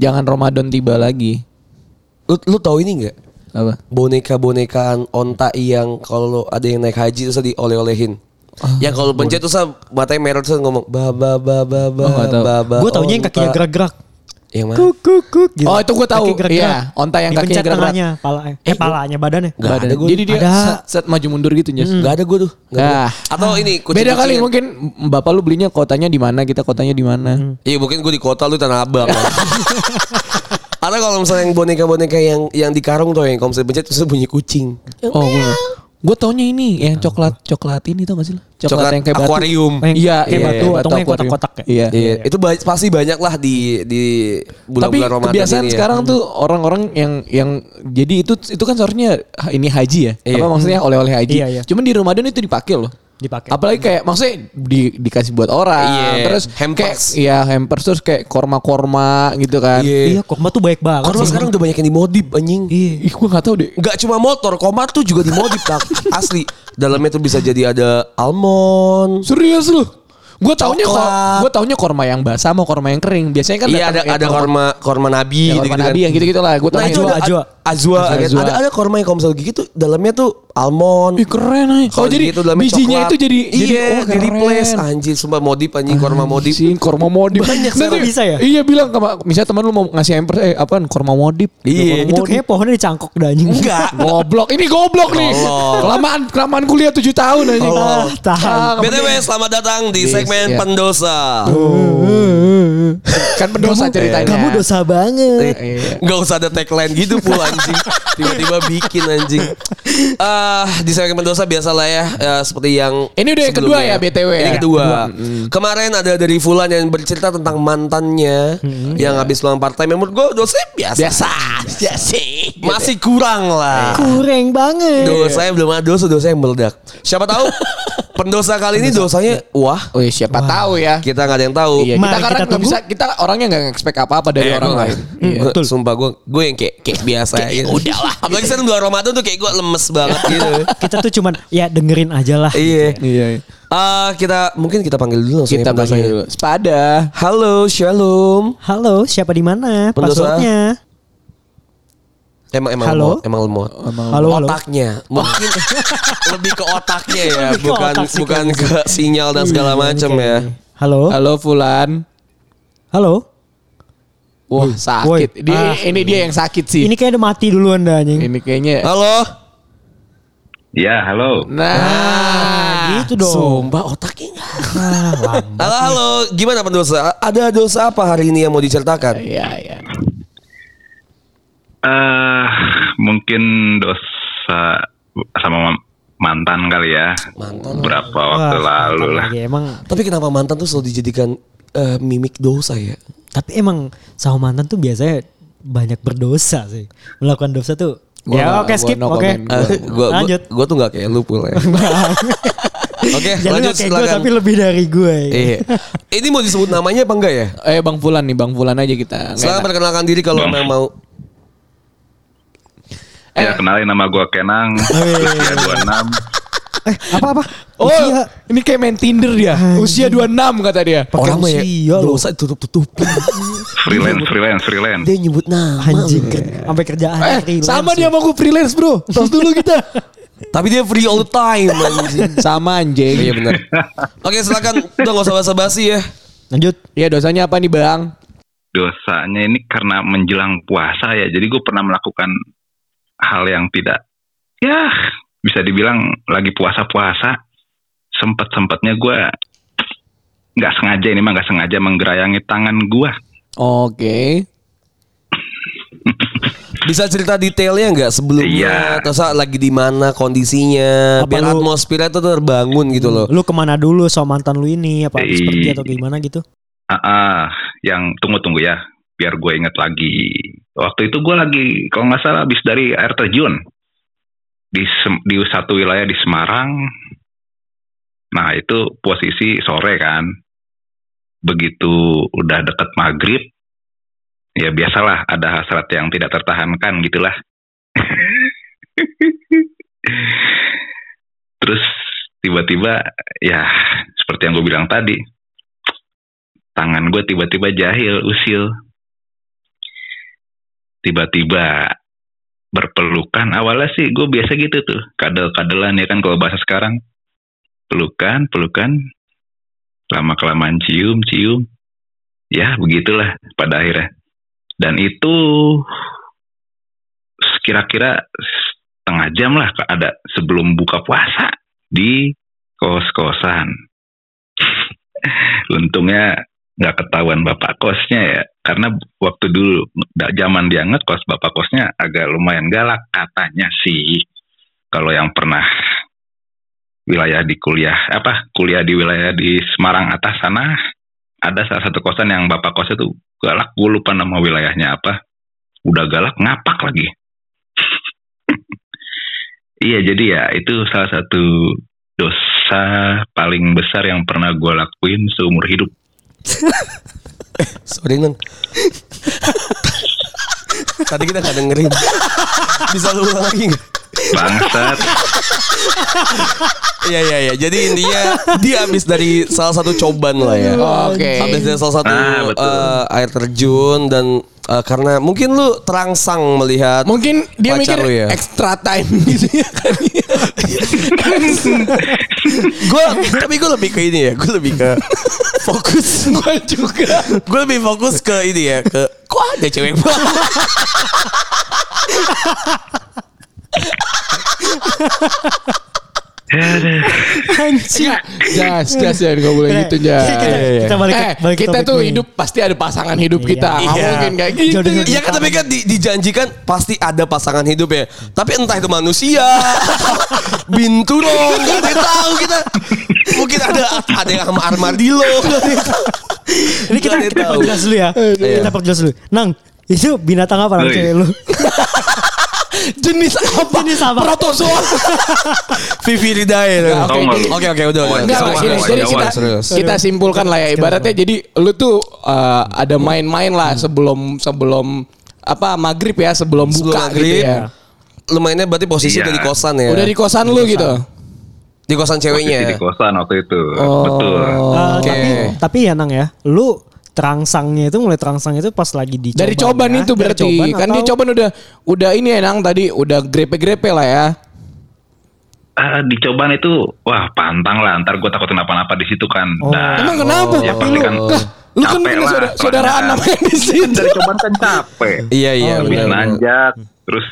Jangan Ramadan tiba lagi. Lu, lu tahu ini nggak? Apa? Boneka-bonekaan onta yang kalau ada yang naik haji terus dioleh-olehin. Ah, yang kalau pencet terus matanya merah terus ngomong ba ba ba ba ba Oh, ba ba. Gue taunya yang kakinya gerak-gerak. Yang mana? Kuk kuk kuk gitu. Oh, itu gua tahu. Kaki gerak-gerak. Iya, onta yang kakinya Dipencet gerak-gerak. tengahnya, pala, eh, palanya, badannya. Nggak Badan. ada gua. Jadi dia Ada. set, set maju mundur gitu, Jas. Gak ada gue tuh. Ada. Nah, Atau ini beda kucing-kucingan. kali mungkin bapak lu belinya kotanya di mana, kita kotanya di mana. Iya mungkin gue di kota lu tanah abang. Atau kalau misalnya yang boneka-boneka yang yang di karung tuh yang kalau misalnya pencet terus bunyi kucing. Oh, gue gue taunya ini yang coklat coklat ini tau gak sih lo? Coklat yang kayak batu. akuarium. Yang Iya, kayak iya, batu, atau yang kotak-kotak ya? Iya. Iya, itu ba- pasti banyak lah di di Tapi bulan-bulan Ramadan kebiasaan ini ya. sekarang tuh orang-orang yang yang jadi itu itu kan seharusnya ha, ini haji ya. Iya. Apa maksudnya oleh-oleh haji. Iya, iya. Cuman di Ramadan itu dipakai loh. Dipakai. Apalagi kayak maksudnya di, dikasih buat orang. Iya, Terus hampers. kayak iya hampers terus kayak korma-korma gitu kan. Iya. Iya, korma tuh baik banget. Sih. sekarang udah banyak yang dimodif anjing. Iya. Ih, gue gak tahu deh. Enggak cuma motor, komar tuh juga dimodif tak asli. Dalamnya tuh bisa jadi ada almond. Serius lu? Gue taunya Coklat. gue taunya korma yang basah mau korma yang kering. Biasanya kan Iya ada ada korma korma nabi ya, gitu, korma nabi yang gitu-gitu lah. Gue Nah taunya itu Ajwa, ada ajwa. Azwa, kan? azwa. ada ada korma yang kalau misalnya gigi tuh dalamnya tuh almond. Ih keren aja. Kalau Oh jadi gitu bijinya coklat. itu jadi iya, jadi oh, di replace keren. anjir sumpah modif anjing korma modif. Sih, korma modif. Banyak sekarang bisa ya? Iya bilang sama misalnya teman lu mau ngasih hampers eh apaan korma modif. Iya. Korma itu kayaknya pohonnya dicangkok dah anjing. Enggak. Goblok. Ini goblok nih. Kelamaan kelamaan kuliah 7 tahun aja. Ah, tahan. BTW selamat datang di segmen iya. pendosa. kan pendosa ceritanya. Kamu dosa banget. Iya. Nggak usah ada tagline gitu pul anjing. Tiba-tiba bikin anjing. Ah, di segmen pendosa biasalah ya, ya seperti yang Ini udah yang kedua ya, BTW Ini ya? kedua. Kemarin ada dari Fulan yang bercerita tentang mantannya yang habis pulang part time. Menurut gue dosanya biasa. Biasa. Biasa sih. Masih kurang lah. Kurang banget. Dosanya belum ada dosa, dosa yang meledak. Siapa tahu pendosa kali ini dosanya wah Oh siapa tahu ya. kita nggak ada yang tahu. Iya, kita Mari karena kita nggak bisa kita orangnya nggak expect apa-apa dari Eh, orang lain. Hmm, Iya. Betul. Sumpah gue gue yang kayak kayak biasa gitu. udah lah. Apalagi sekarang bulan Ramadan tuh kayak gue lemes banget gitu. Kita tuh cuman ya dengerin aja lah. iya. Iya. Ah, kita mungkin kita panggil dulu langsung Kita ya pendosanya. panggil dulu. Sepada. Halo, Shalom. Halo, siapa di mana? Pendosa. Passwordnya? Emang emang Halo? lemot, emang lemot. Halo, halo. Otaknya, mungkin lebih ke otaknya ya, Lebih ke bukan otak sih bukan kayaknya. ke sinyal dan segala macam ya. Halo. Halo Fulan. Halo. Wah Woi. sakit. Dia, Ah. ini dia yang sakit sih. Ini kayak udah mati duluan dah anjing. Ini kayaknya. Halo. Ya, halo. Nah, gitu dong. Sumpah otaknya. Ah. Halo, halo. Gimana pendosa? Ada dosa apa hari ini yang mau diceritakan? Iya, iya. Eh mungkin dosa sama ma- mantan kali ya. Mantan. Berapa Wah, waktu lalu mantan lah. lagi. Emang Tapi kenapa mantan tuh selalu dijadikan eh, mimik dosa ya? tapi emang sama mantan tuh biasanya banyak berdosa sih. Melakukan dosa tuh. Gua ya oke gua skip no oke. gua, gua, Lanjut. gua tuh gak kayak lu pula ya. Oke, Jangan lanjut kayak gue silakan. tapi lebih dari gue. Iya. Ini mau disebut namanya apa enggak ya? Eh Bang Fulan nih, Bang Fulan aja kita. Silakan enak. perkenalkan diri kalau memang mau. Ya, kenalin nama gua Kenang. Usia 26. Eh apa apa? Oh, Usia. ini kayak main Tinder dia. Usia 26 kata dia. Pakai Orang mah ya usia loh. dosa ditutup-tutupin. Freelance, freelance, freelance. Dia nyebut nama. Anjing sampai kerjaan. Eh, freelance sama ya. dia sama gue freelance, Bro. Tos dulu kita. Tapi dia free all the time anjing. sama anjing. Iya benar. Oke, silakan. Udah gak usah basa-basi ya. Lanjut. Iya, dosanya apa nih, Bang? Dosanya ini karena menjelang puasa ya. Jadi gue pernah melakukan hal yang tidak ya bisa dibilang lagi puasa-puasa sempet-sempetnya gue nggak sengaja ini mah nggak sengaja menggerayangi tangan gue Oke. Bisa cerita detailnya nggak sebelumnya? Iya. Terus lagi di mana kondisinya? Apa biar lu- atmosfernya tuh terbangun gitu loh. Lu ke mana dulu sama mantan lu ini? Apa habis Ih. pergi atau gimana gitu? Ah, ah, yang tunggu tunggu ya, biar gue inget lagi. Waktu itu gue lagi, kalau nggak salah, habis dari air terjun di di satu wilayah di Semarang. Nah itu posisi sore kan, begitu udah deket maghrib, ya biasalah ada hasrat yang tidak tertahankan gitulah. Terus tiba-tiba ya seperti yang gue bilang tadi, tangan gue tiba-tiba jahil usil tiba-tiba berpelukan. Awalnya sih gue biasa gitu tuh kadel-kadelan ya kan kalau bahasa sekarang. Pelukan pelukan lama kelamaan cium cium. Ya begitulah pada akhirnya. Dan itu kira-kira setengah jam lah ada sebelum buka puasa di kos-kosan. Untungnya nggak ketahuan bapak kosnya ya. Karena waktu dulu zaman dia ngekos bapak kosnya agak lumayan galak katanya sih. Kalau yang pernah wilayah di kuliah apa kuliah di wilayah di Semarang atas sana ada salah satu kosan yang bapak kosnya tuh galak. Gue lupa nama wilayahnya apa. Udah galak ngapak lagi. Iya jadi ya itu salah satu dosa paling besar yang pernah gue lakuin seumur hidup Sorry nang. Tadi kita gak dengerin. Bisa lu ulang lagi nggak? Bangsat Iya iya iya. Jadi intinya dia habis dari salah satu coban lah ya. Oke. Habis dari salah satu Ah, betul. eh, air terjun dan eh, karena mungkin lu terangsang melihat Mungkin dia Pacar mikir lu ya? extra time gitu ya kan. gue tapi gue lebih ke ini ya. Gue lebih ke fokus. Gue juga. gue lebih fokus ke ini ya. Ke kok ada cewek Anjing. Jas, jas ya nggak boleh Kita- gitu jas. kita- kita balik eh, balik kita tuh nih. hidup pasti ada pasangan hidup kita. Nggak Iya. mungkin kayak gitu. Iya kan tapi kan di- dijanjikan pasti ada pasangan hidup ya. Tapi entah itu manusia, binturong, gak ada yang tahu kita. Mungkin ada ada yang sama armadillo. Ini kita, kita tahu. perjelas dulu ya. Kita perjelas dulu. Nang, itu binatang apa nang cewek lu? Jenis apa? Jenis apa? Protozoa. Nggak lu? Oke oke udah. Enggak, gini, jadi kita, kita simpulkan lah ya ibaratnya jadi lu tuh uh, ada main-main lah sebelum sebelum apa maghrib ya sebelum Sebelum buka maghrib, gitu ya. Lumayannya berarti posisi Iya. udah di kosan ya. Udah di kosan lu gitu. di kosan Posisi di ceweknya. kosan waktu itu Oh. betul Eh, Oke. Tapi tapi ya Nang ya, lu terangsangnya itu mulai terangsang itu pas lagi di Dari coban ya? itu Dari berarti coban kan dia atau- coban udah udah ini ya Nang tadi udah grepe-grepe lah ya. Ah, di cobaan itu wah pantang lah ntar gue takut kenapa-napa di situ kan Oh. Dah. Emang kenapa? ya pasti lu, kan Kah, lu kan capek punya lah, saudara, saudaraan kan. namanya di Kan situ. dari cobaan kan capek Iya iya Oh, benar. benar. nanjak terus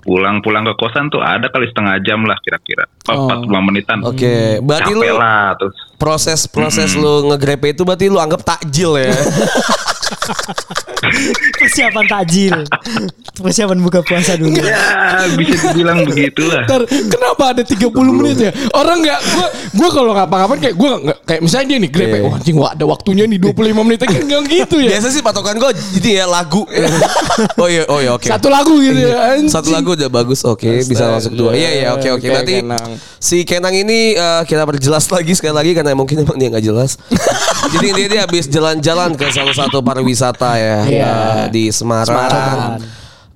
pulang-pulang ke kosan tuh ada kali setengah jam lah kira-kira. Oh. 45 menitan. Oke, berarti capek lu lah terus. proses proses lu ngegrepe itu berarti lu anggap takjil ya. persiapan takjil. persiapan buka puasa dulu. ya bisa dibilang begitulah Ntar, kenapa ada 30 menit ya? Orang nggak, gua, gua kalau ngapa-ngapain kayak gua nggak kayak misalnya dia nih grepe, Iya. wah anjing wah ada waktunya nih 25 menit kan nggak gitu ya. Biasa sih patokan gue jadi ya lagu. oh iya oh iya oke. Satu lagu gitu ya. anjing. Satu lagu udah bagus, oke bisa Astaga. masuk dua. Iya iya oke oke. Berarti Kenang. si Kenang ini eh, kita perjelas lagi sekali lagi karena mungkin emang dia nggak jelas. Jadi dia dia habis jalan-jalan ke salah satu pariwisata ya Iya. eh, di Semarang. Semarang.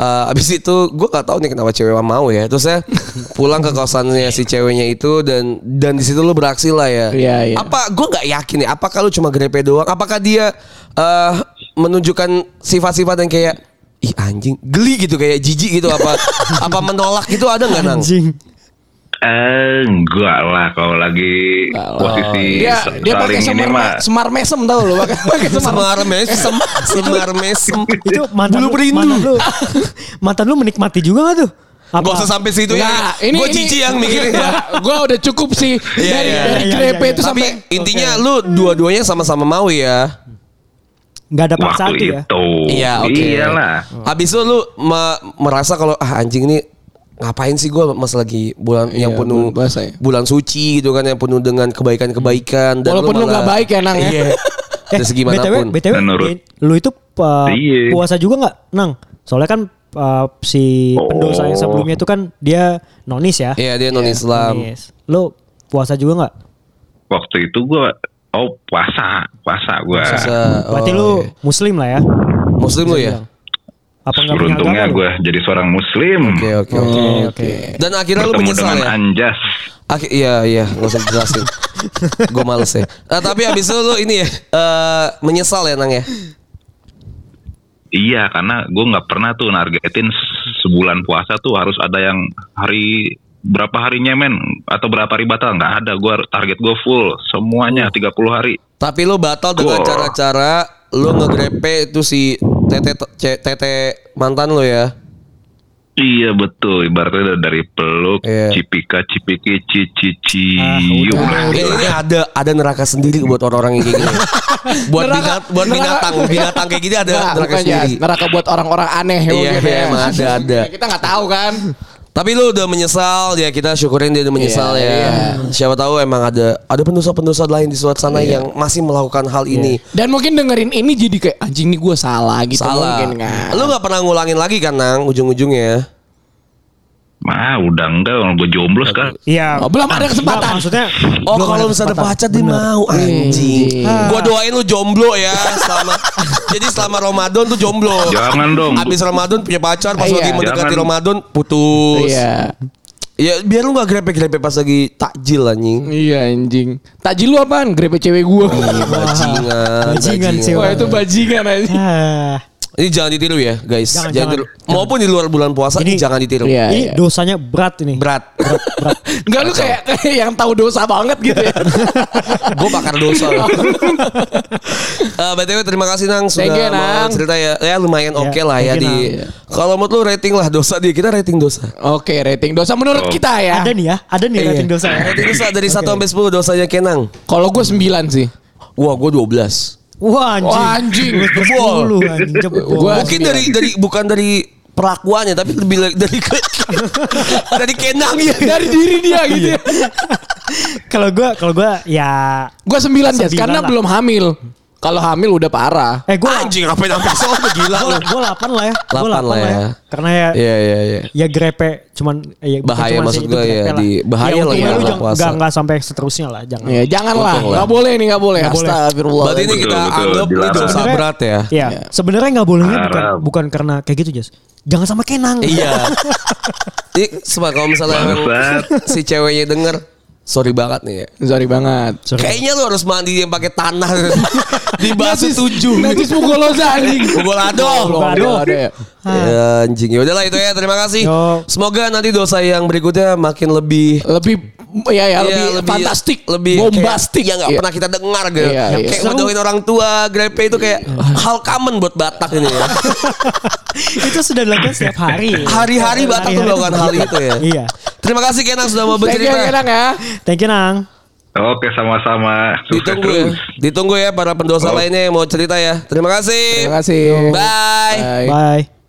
Eh, abis itu gue gak tahu nih kenapa cewek mau ya. Terus saya pulang ke kosannya si ceweknya itu dan dan di situ lu beraksi lah ya. Iya, iya. Apa gue nggak yakin ya? Apakah lu cuma grepe doang? Apakah dia eh, menunjukkan sifat-sifat yang kayak ih anjing geli gitu kayak jijik gitu apa apa menolak gitu ada nggak nang? Anjing. Eh enggak lah kalau lagi posisi dia dia pakai saling ini semar mah semar mesem tau lo pakai pakai semar Semar mesem, semar mesem. Itu mantan Bulu lu, mantan lu, mantan lu menikmati juga gak tuh? Apa? Gak usah sampai situ ya. Nah, ini Gue jijik yang mikirin ya. Gua, gua udah cukup sih Iya, dari iya, dari iya, grepe iya, itu iya. Tapi sampai intinya lu dua-duanya sama-sama mau ya. Gak ada waktu ya? itu Iya, oke. iyalah Habis itu lu me- merasa kalau ah anjing ini ngapain sih gue mas lagi bulan yang Iya, penuh bulan ya. bulan suci gitu kan yang penuh dengan kebaikan-kebaikan dan Walaupun lu nggak baik ya, Nang, ya. Iya. Dari segi BTW, mana pun. BTW, Menurut- eh, lu itu uh, Iya. puasa juga nggak, Nang? Soalnya kan uh, si Oh. pendosa yang sebelumnya itu kan dia nonis ya. Iya dia non Islam. Nonis. Lu puasa juga nggak? waktu itu gua oh puasa puasa gua Puasa. Berarti Oh, lu iya. muslim lah ya? Muslim lu ya? bilang. Apa nggak beruntungnya lu? gue jadi seorang muslim Oke oke oke. Oke, oke. Dan akhirnya lu bertemu menyesal dengan ya? anjas Akhir, iya iya nggak usah dijelasin. gue males ya. Nah, tapi abis itu lu ini ya eh, menyesal ya nang ya? Iya, karena gue nggak pernah tuh nargetin se- sebulan puasa tuh harus ada yang hari berapa harinya men atau berapa hari batal nggak ada. Gue target gue full semuanya 30 hari. Tapi lu batal dengan cara-cara lu ngegrepe itu si tete tete mantan lu ya. Iya betul, ibaratnya dari peluk, Iya. cipika, cipiki, cici, Ah, cium. udah. Ini, ini ada ada neraka sendiri buat orang-orang yang kayak gini. buat Neraka- binat, buat neraka- binatang, binatang kayak gini ada Nggak, neraka ya, sendiri. neraka buat orang-orang aneh Iya, gitu ya. emang ada, ada. Ya, kita nggak tahu kan. Tapi lu udah menyesal ya kita syukurin dia udah menyesal Iya, ya. iya. Siapa tahu emang ada ada pendosa-pendosa lain di luar sana Iya. yang masih melakukan hal ini. Dan mungkin dengerin ini jadi kayak anjing nih gue salah gitu Salah. mungkin kan. Lu nggak pernah ngulangin lagi kan nang ujung-ujungnya. Mah udah enggak, orang gue jomblo sekarang. Iya. Oh, belum ada kesempatan. Nggak, maksudnya Oh belum kalau ada misalnya pacar dia mau anjing. Ah. Gua doain lu jomblo ya selama Jadi selama Ramadan tuh jomblo. Jangan dong. Abis Ramadan punya pacar pas Iya. lagi mendekati. Ramadan putus. Iya. Ya biar lu gak grepe-grepe pas lagi takjil anjing. Iya anjing. Takjil lu apaan? Grepe cewek gue. Bajingan. Bajingan sih, Wah itu bajingan aja. Ini jangan ditiru ya guys. Jangan, Jangan, jangan. tiru. Maupun di luar bulan puasa Ini- jangan ditiru. Iya. ini dosanya berat ini. Berat. Enggak lu kayak, kayak yang tahu dosa banget gitu ya. Gue bakar dosa. Eh, BTW terima kasih Nang sudah you, mau Nang. cerita ya. Ya lumayan Ya, oke lah ya you, di. Kalau menurut lu rating lah dosa dia. Kita rating dosa. Oke rating dosa menurut Oh. kita ya. Ada nih ya, ada nih rating dosa. ya. Rating dosa dari 1 sampai 10 dosanya Kenang. Kalau gue 9 sih. Wah, gue 12. Wah anjing. Wah, anjing. Jebol. anjing. Jebol. Gua- Mungkin sembilan. dari dari bukan dari perlakuannya tapi lebih dari ke, dari Kenangnya. Dari diri dia gitu ya. Kalau gua kalau gua ya Gue 9 ya Sembilan karena lah. belum hamil. Kalau hamil udah parah. eh gua Anjing apa yang sampai sono gila lu. gua 8 lah ya. Gua 8 lah ya. Karena ya Iya iya iya. ya grepe cuman ya, Bahaya cuman maksud gua ya, di- bahaya ya, lah ya, lu jangan puasa. enggak enggak sampai seterusnya lah, jangan. Ya jangan lah. Untung lah. Gak boleh nih gak boleh. Nggak boleh. Astagfirullah. Berarti ini kita anggap ini dosa berat ya. Iya, sebenarnya nggak bolehnya bukan bukan karena kayak gitu, Jas. Jangan sama Kenang. Iya. Ini sebab kalau misalnya si ceweknya denger sorry banget nih ya. Sorry banget. Sorry. Kayaknya lu harus mandi yang pakai tanah di basuh tujuh. Najis mugoloza anjing. Mugolado. Mugolado. Ada ya. Ya, anjing. Ya udahlah itu ya. Terima kasih. Yo. Semoga nanti dosa yang berikutnya makin lebih Lebih ya ya Iya, lebih, fantastik, lebih bombastik kayak, ya nggak Iya. pernah kita dengar gitu. Iya, iya. Kayak Seru. ngedoain orang tua, grepe itu kayak hal common buat Batak ini ya. itu sudah dilakukan setiap hari. Hari-hari Batak tuh melakukan hal itu ya. Iya. Terima kasih Kenang sudah mau Thank you bercerita. Kenang ya. Thank you, Nang. Oke sama-sama. Ditunggu ya. terus. Ditunggu ya para pendosa Oh. lainnya yang mau cerita ya. Terima kasih. Terima kasih. Bye. Bye. Bye.